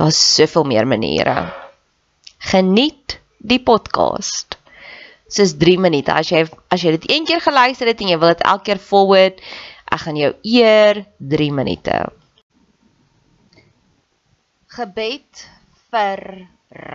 Daar's soveel meer maniere. Geniet die podcast. Dis 3 minute. As jy as jy dit een keer geluister het en jy wil dit elke keer forward, ek gaan jou eer 3 minute. Gebed vir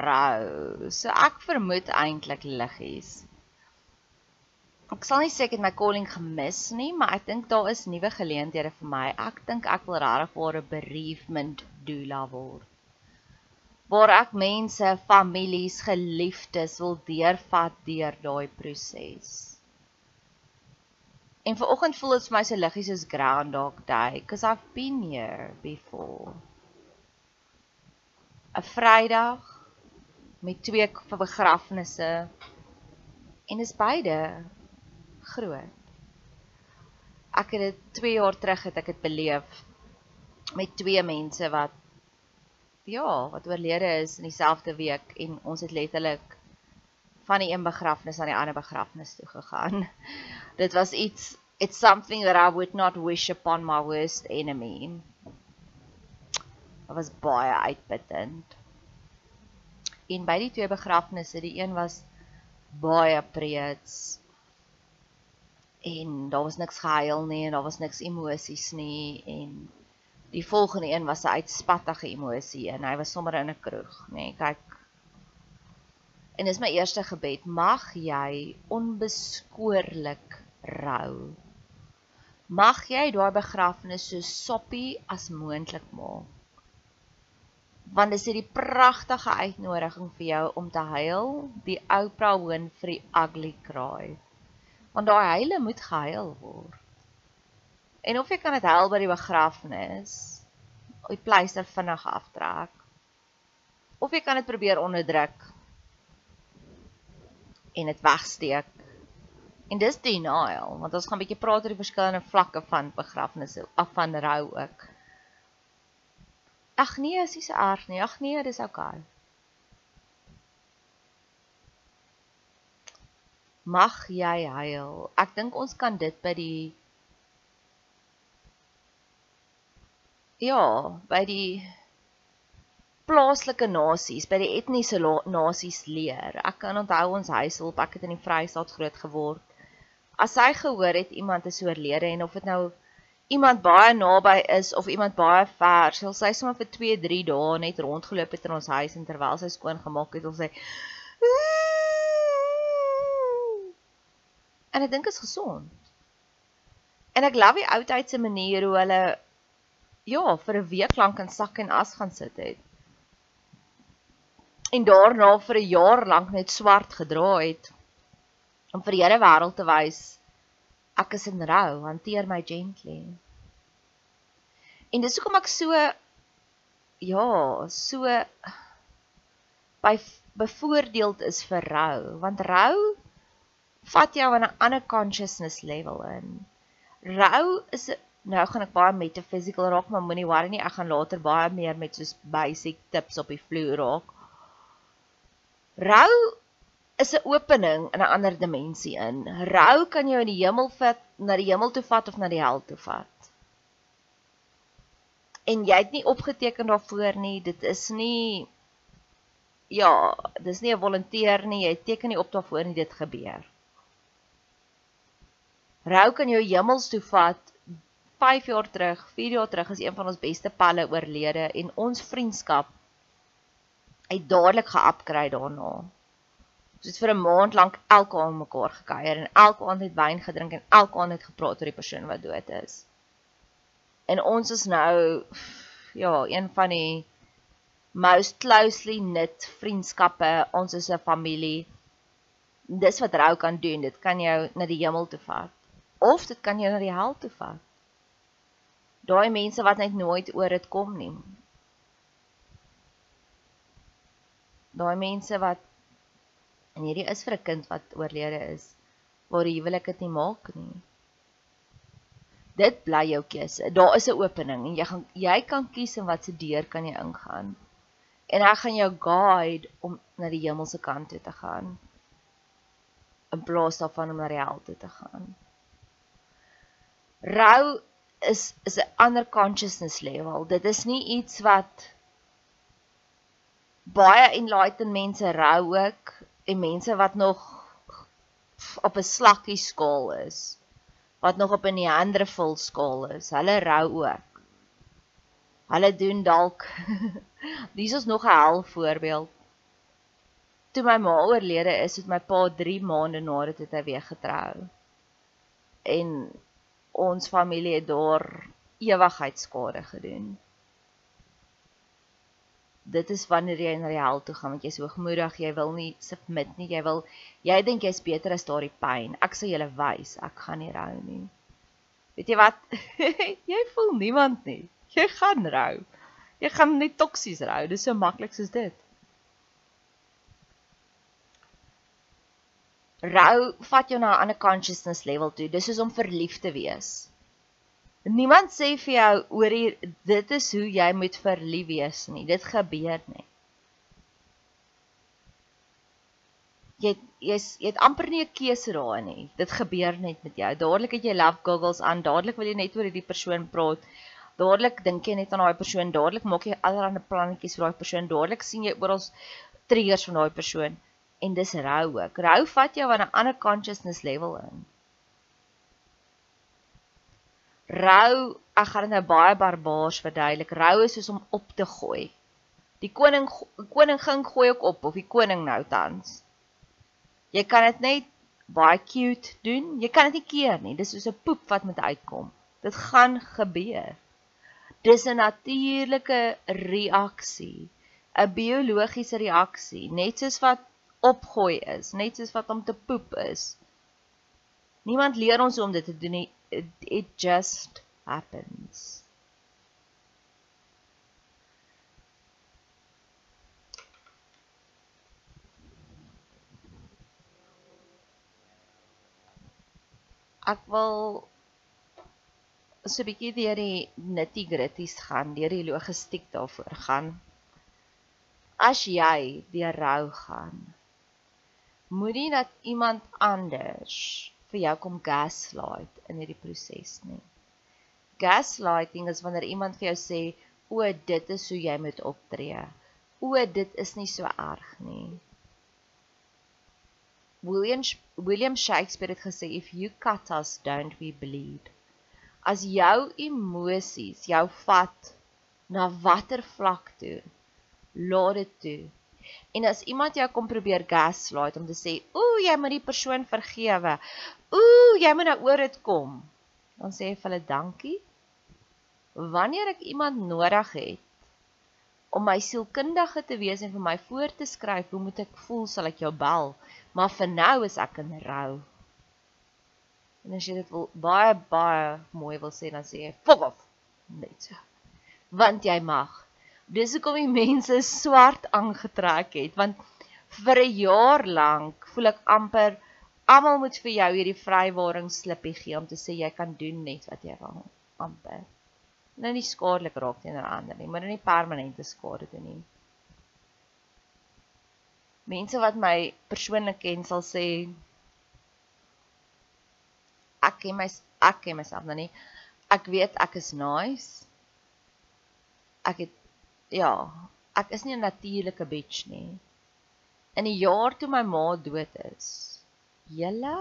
rou. So ek vermoed eintlik liggies. Ek sal nie sê ek het my calling gemis nie, maar ek dink daar is nuwe geleenthede vir my. Ek dink ek wil regtig 'n bereavement doula word waar ek mense, families, geliefdes wil deurvat deur daai proses. En vir oggend voel dit vir my so liggies soos Groundhog Day, because I've been here before. 'n Vrydag met twee begrafnisse en is beide groot. Ek het dit 2 jaar terug het ek dit beleef met twee mense wat ja, wat oorlede is in dieselfde week en ons het letterlik van die een begrafnis aan die ander begrafnis toe gegaan. Dit was iets it's something that I would not wish upon my worst enemy. Dit was baie uitputtend. En by die twee begrafnisse, die een was baie preets en daar was niks gehuil nie en daar was niks emosies nie en Die volgende een was 'n uitspattige emosie en hy was sommer in 'n kroeg, nê. Nee, kyk. En dis my eerste gebed, mag jy onbeskoorlik rou. Mag jy daai begrafnis so soppie as moontlik maak. Want dis hierdie pragtige uitnodiging vir jou om te huil, die Oprah Winfrey ugly cry. Want daai huile moet gehuil word. En of jy kan dit help by die begrafnis, die pleister vinnig aftrek. Of jy kan dit probeer onderdruk en dit wegsteek. En dis denial, want ons gaan 'n bietjie praat oor die verskillende vlakke van begrafnisse, af van rou ook. Ag nee, is nie so erg nie. Ag nee, dis oukei. Okay. Mag jy huil. Ek dink ons kan dit by die ja, by die plaaslike nasies, by die etniese nasies leer. Ek kan onthou ons huishulp, ek het in die Vrystaat groot geword. As hy gehoor het iemand is oorlede en of dit nou iemand baie naby is of iemand baie ver, sal sy sommer vir 2, 3 dae net rondgeloop het in ons huis en terwyl sy skoon gemaak het, of sy En ek dink is gesond. En ek love die oudheidse manier hoe hulle ja, vir 'n week lank in sak en as gaan sit het en daarna vir 'n jaar lank net swart gedra het om vir die hele wêreld te wys ek is in rou, hanteer my gently. En dis hoekom ek so ja, so by bevoordeeld is vir rou, want rou vat jou aan 'n ander consciousness level in. Rou is nou gaan ek baie metaphysical raak, maar moenie worry nie, ek gaan later baie meer met soos basic tips op die vloer raak. Rou is 'n opening in 'n ander dimensie in. Rou kan jou in die hemel vat, na die hemel toe vat of na die hel toe vat. En jy het nie opgeteken daarvoor nie. Dit is nie ja, dis nie 'n volunteer nie. Jy teken nie op daarvoor nie, dit gebeur. Rou kan jou hemels toe vat. 5 jaar terug, 4 jaar terug is een van ons beste palle oorlede en ons vriendskap het dadelik ge-upgrade daarna. Ons het vir 'n maand lank elke aand mekaar gekuier en elke aand het wyn gedrink en elke aand het gepraat oor die persoon wat dood is. En ons is nou ja, een van die most closely knit vriendskappe. Ons is 'n familie. Dis wat rou kan doen. Dit kan jou na die hemel toe vat of dit kan jou na die hel toe vat. Daai mense wat net nooit oor dit kom nie. daai mense wat en hierdie is vir 'n kind wat oorlede is waar die huwelik dit nie maak nie. Dit bly jou keuse. Daar is 'n opening en jy gaan jy kan kies in watter deur kan jy ingaan. En ek gaan jou guide om na die hemelse kant toe te gaan in plaas daarvan om na die hel toe te gaan. Rou is is 'n ander consciousness level. Dit is nie iets wat baie enlightened mense rou ook en mense wat nog op 'n slakkie skaal is wat nog op 'n Neanderthal skaal is. Hulle rou ook. Hulle doen dalk Dis is nog 'n hel voorbeeld. Toe my ma oorlede is, het my pa 3 maande na dit hy weer getrou. En ons familie het daar ewigheidsskade gedoen dit is wanneer jy die hel toe gaan want jy's hoogmoedig, jy wil nie submit nie, jy wil jy dink jy's beter as daardie pyn. Ek sal julle wys, ek gaan nie rou nie. Weet jy wat? jy voel niemand nie. Jy gaan rou. Jy gaan net toksies rou. Dis so maklik soos dit. Rou vat jou na 'n ander consciousness level toe. Dis soos om verlief te wees. Niemand sê vir jou oor hier dit is hoe jy moet verlief wees nie. Dit gebeur nie. Jy jy jy het amper nie 'n keuse daarin nie. Dit gebeur net met jou. Dadelik het jy love goggles aan. Dadelik wil jy net oor hierdie persoon praat. Dadelik dink jy net aan daai persoon. Dadelik maak jy allerlei plannetjies vir daai persoon. Dadelik sien jy oral triggers van daai persoon en dis rou ook. Rou vat jou aan 'n ander consciousness level in. Rou, ek gaan dit nou baie barbaars verduidelik. Rou is soos om op te gooi. Die koning koning ging gooi ook op of die koning nou tans. Jy kan dit net baie cute doen. Jy kan dit nie keer nie. Dis soos 'n poep wat moet uitkom. Dit gaan gebeur. Dis 'n natuurlike reaksie, 'n biologiese reaksie, net soos wat opgooi is, net soos wat om te poep is. Niemand leer ons om dit te doen nie it, it just happens. Ek wil so 'n bietjie deur die nitty-gritties gaan, deur die logistiek daarvoor gaan. As jy deur rou gaan, moenie dat iemand anders vir jou kom gaslight in hierdie proses nie. Gaslighting is wanneer iemand vir jou sê, "O, dit is hoe jy moet optree." O, dit is nie so erg nie. William William Shakespeare het gesê, "If you cut us, don't we bleed." As jou emosies jou vat na watter vlak toe, laat dit toe En as iemand jou kom probeer gaslight om te sê, "Ooh, jy moet die persoon vergewe. Ooh, jy moet nou oor dit kom." Dan sê jy vir hulle, "Dankie." Wanneer ek iemand nodig het om my sielkundige te wees en vir my voor te skryf hoe moet ek voel, sal ek jou bel. Maar vir nou is ek in rou. En as jy dit wil baie baie mooi wil sê, dan sê jy, "Fuck off." Net so. Want jy mag Dis hoekom die mense swart aangetrek het want vir 'n jaar lank voel ek amper almal moet vir jou hierdie vrywaring slippie gee om te sê jy kan doen net wat jy wil amper. Nou nie skadelik raak teenoor ander nie, maar nie permanente skade doen nie. Mense wat my persoonlik ken sal sê ek ken my ek ken myself nou nie. Ek weet ek is nice. Ek het ja, ek is nie 'n natuurlike bitch nie. In die jaar toe my ma dood is, julle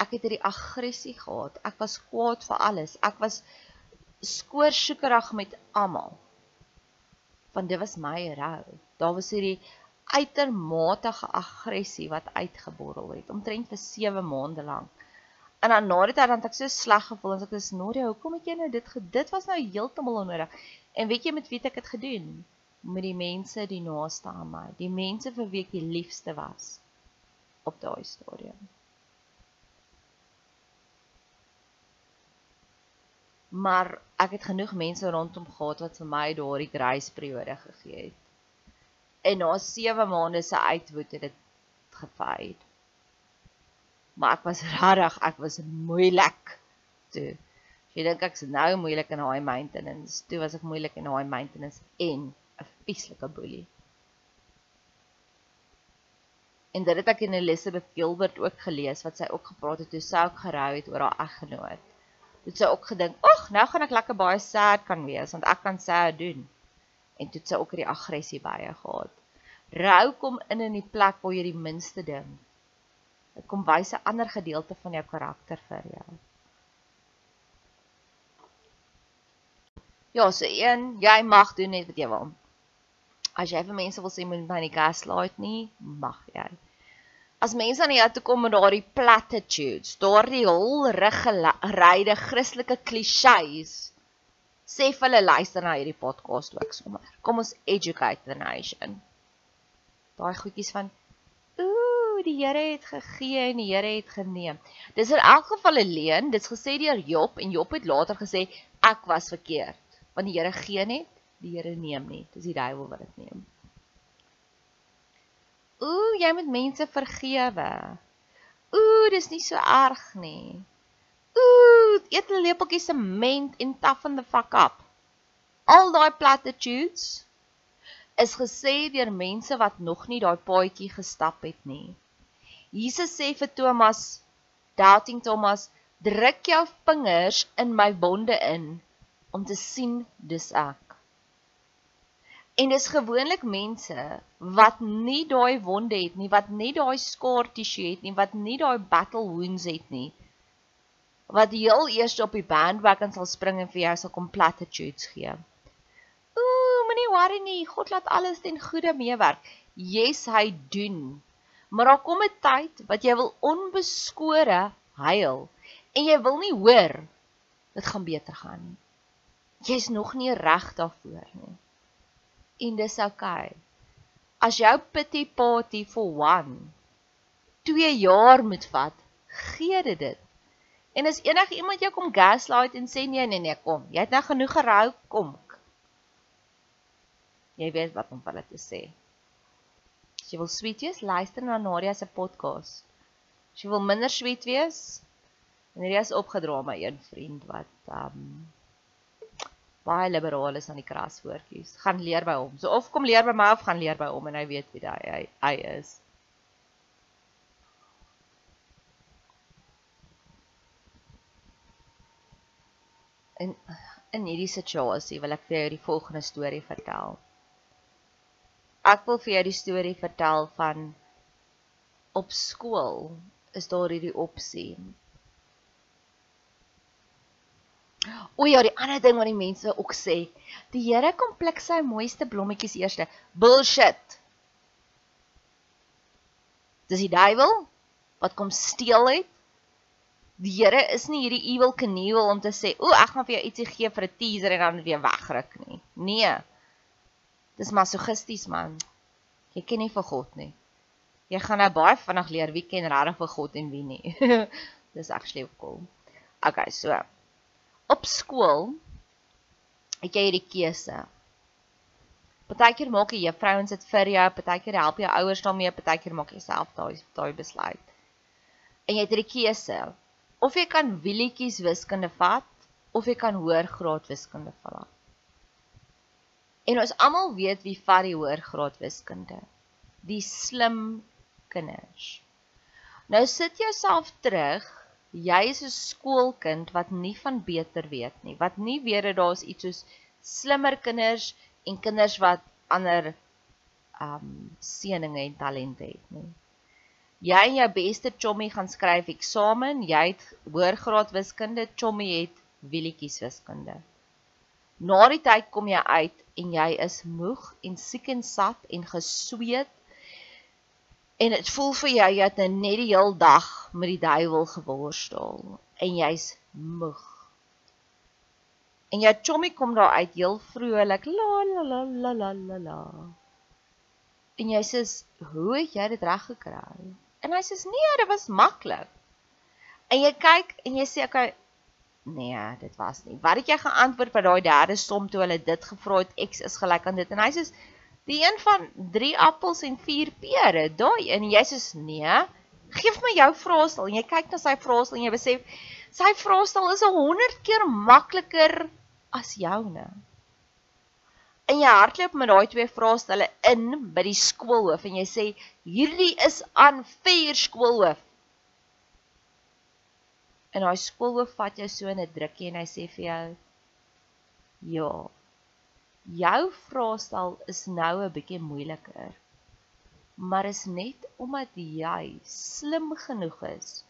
ek het hierdie aggressie gehad. Ek was kwaad vir alles. Ek was skoorsoekerig met almal. Want dit was my rou. Daar was hierdie uitermate aggressie wat uitgeborrel het omtrent vir 7 maande lank. En dan na die tyd dan het ek so sleg gevoel en ek sê Nadia, hoekom het jy nou dit dit was nou heeltemal onnodig. En weet jy met wie ek dit gedoen? Met die mense die naaste aan my, die mense vir wie ek die liefste was op daai stadium. Maar ek het genoeg mense rondom gehad wat vir my daardie grace periode gegee het. En na 7 maande se uitwoed het dit gefade maar ek was rarig, ek was moeilik. Toe. Jy dink ek's nou moeilik in high maintenance. Toe was ek moeilik in high maintenance en 'n vieslike boelie. En dit het ek in Elizabeth Gilbert ook gelees wat sy ook gepraat het toe sy ook gerou het oor haar eggenoot. Toe sy ook gedink, "Ag, nou gaan ek lekker baie sad kan wees want ek kan sad doen." En toe sy ook hierdie aggressie baie gehad. Rou kom in in die plek waar jy die minste dink. Dit kom wys 'n ander gedeelte van jou karakter vir jou. Ja, so een, jy mag doen net wat jy wil. As jy vir mense wil sê moet my nie gaslight nie, mag jy. As mense aan jou toe kom met daardie platitudes, daardie holriggeryde Christelike klisjées, sê vir hulle luister na hierdie podcast ook sommer. Kom ons educate the nation. Daai goedjies van die Here het gegee en die Here het geneem. Dis in elk geval 'n leuen. Dit's gesê deur Job en Job het later gesê ek was verkeerd. Want die Here gee net, die Here neem net. Dis die duiwel wat dit neem. Ooh, jy moet mense vergewe. Ooh, dis nie so erg nie. Ooh, eet 'n lepeltjie sement en toughen the fuck up. Al daai platitudes is gesê deur mense wat nog nie daai paadjie gestap het nie. Jesus sê vir Thomas, doubting Thomas, druk jou vingers in my wonde in om te sien dis ek. En dis gewoonlik mense wat nie daai wonde het nie, wat nie daai scar tissue het nie, wat nie daai battle wounds het nie. Wat heel eers op die bandwagon sal spring en vir jou sal kom platitudes gee. Ooh, moenie worry nie, God laat alles ten goeie meewerk. Yes, hy doen. Maar daar kom 'n tyd wat jy wil onbeskore huil en jy wil nie hoor dit gaan beter gaan nie. Jy's nog nie reg daarvoor nie. En dis oukei. As jou pity party for one 2 jaar moet vat, gee dit dit. En as enige iemand jou kom gaslight en sê nee nee nee kom, jy het nou genoeg gerou, kom. Jy weet wat om hulle te sê. As jy wil sweet wees, luister na Nadia se podcast. As jy wil minder sweet wees, En hierdie is opgedra my een vriend wat um baie liberaal is aan die kraswoordjies. Gaan leer by hom. So of kom leer by my of gaan leer by hom en hy weet wie hy hy, hy is. En in hierdie situasie wil ek vir jou die volgende storie vertel. Ek wil vir jou die storie vertel van op skool is daar hierdie opsie O ja, die ander ding wat die mense ook sê, die Here kom pluk sy mooiste blommetjies eerste. Bullshit. Dis die duiwel wat kom steel het. Die Here is nie hierdie evil Knievel om te sê, "O, ek gaan vir jou ietsie gee vir 'n teaser en dan weer wegruk nie." Nee. Dis masochisties man. Jy ken nie vir God nie. Jy gaan nou baie vinnig leer wie ken regtig vir God en wie nie. Dis actually cool. Okay, so op skool het jy hierdie keuse. Partykeer maak jy vrouens dit vir jou, partykeer help jou ouers daarmee, partykeer maak jy self daai daai besluit. En jy het hierdie keuse. Of jy kan wielietjies wiskunde vat of jy kan hoër graad wiskunde vat. En ons almal weet wie vat die hoër graad wiskunde. Die slim kinders. Nou sit jouself terug jy is 'n skoolkind wat nie van beter weet nie, wat nie weet dat daar's iets soos slimmer kinders en kinders wat ander um seëninge en talente het nie. Jy en jou beste chommy gaan skryf eksamen, jy het hoërgraad wiskunde, chommy het wielietjies wiskunde. Na die tyd kom jy uit en jy is moeg en siek en sat en gesweet En dit voel vir jou jy het nou net die hele dag met die duiwel geworstel en jy's moeg. En jou chommy kom daar uit heel vrolik la la la la la la la. En jy sê, "Hoe het jy dit reg gekry?" En hy sê, "Nee, dit was maklik." En jy kyk en jy sê, "Oké, nee, dit was nie." Wat het jy geantwoord by daai derde som toe hulle dit gevra het, "X is gelyk aan dit." En hy sê, Die een van 3 appels en 4 pere, daai en jy sê nee, gee my jou vraestel en jy kyk na sy vraestel en jy besef sy vraestel is 100 keer makliker as joune. En jy hardloop met daai twee vraestelle in by die skoolhoof en jy sê hierdie is aan vier skoolhoof. En daai skoolhoof vat jou so in 'n drukkie en hy sê vir jou ja, Jou vraestel is nou 'n bietjie moeiliker. Maar is net omdat jy slim genoeg is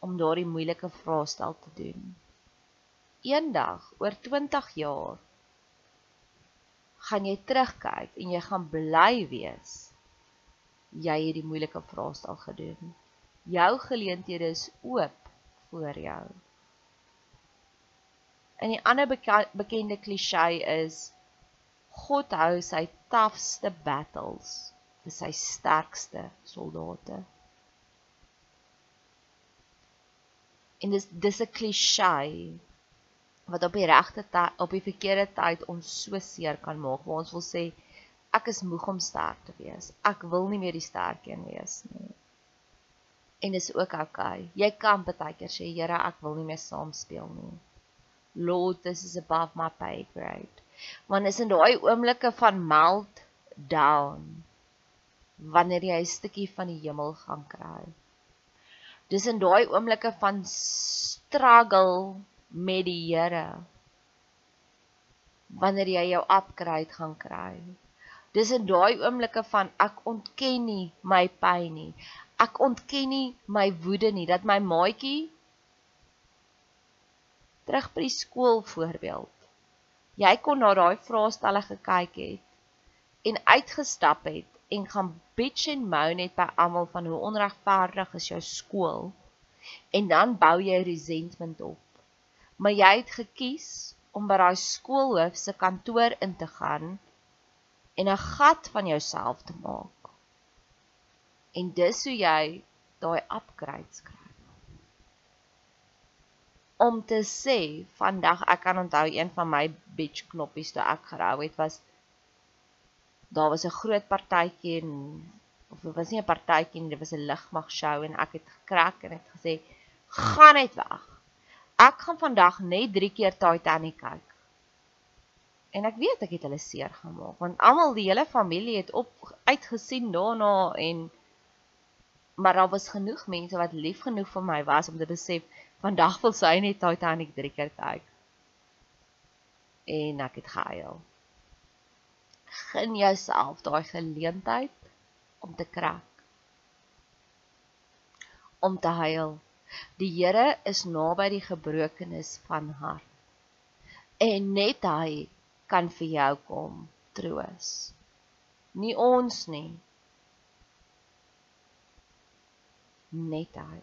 om daardie moeilike vraestel te doen. Eendag, oor 20 jaar, gaan jy terugkyk en jy gaan bly wees jy het die moeilike vraestel gedoen. Jou geleenthede is oop voor jou. En die ander bekende klise is God hou sy toughste battles vir sy sterkste soldate. En dis dis 'n klise wat op die regte op die verkeerde tyd ons so seer kan maak waar ons wil sê ek is moeg om sterk te wees. Ek wil nie meer die sterk een wees nie. En dis ook. Okay. Jy kan baie keer sê Here, ek wil nie meer saam speel nie. Lord, this is above my pay grade want is in daai oomblikke van melt down wanneer jy 'n stukkie van die hemel gaan kry. Dis in daai oomblikke van struggle met die Here wanneer jy jou upgrade gaan kry. Dis in daai oomblikke van ek ontken nie my pyn nie. Ek ontken nie my woede nie dat my maatjie terug by die skool voorbeeld jy kon na daai vraestelle gekyk het en uitgestap het en gaan bitch and moan net by almal van hoe onregverdig is jou skool en dan bou jy resentment op. Maar jy het gekies om by daai skoolhoof se kantoor in te gaan en 'n gat van jouself te maak. En dis hoe jy daai upgrades kry om te sê vandag ek kan onthou een van my beach knoppies toe ek gerou het was daar was 'n groot partytjie en of dit was nie 'n partytjie nie dit was 'n ligmag show en ek het gekrek en het gesê gaan net weg Ek gaan vandag net 3 keer Titanic kyk. En ek weet ek het hulle seer gemaak want almal die hele familie het op uitgesien daarna en maar daar was genoeg mense wat lief genoeg vir my was om te besef vandag wil sy net Titanic 3 keer kyk. En ek het gehuil. Gun jouself daai geleentheid om te krak. Om te huil. Die Here is naby die gebrokenes van hart. En net hy kan vir jou kom troos. Nie ons nie, net hy.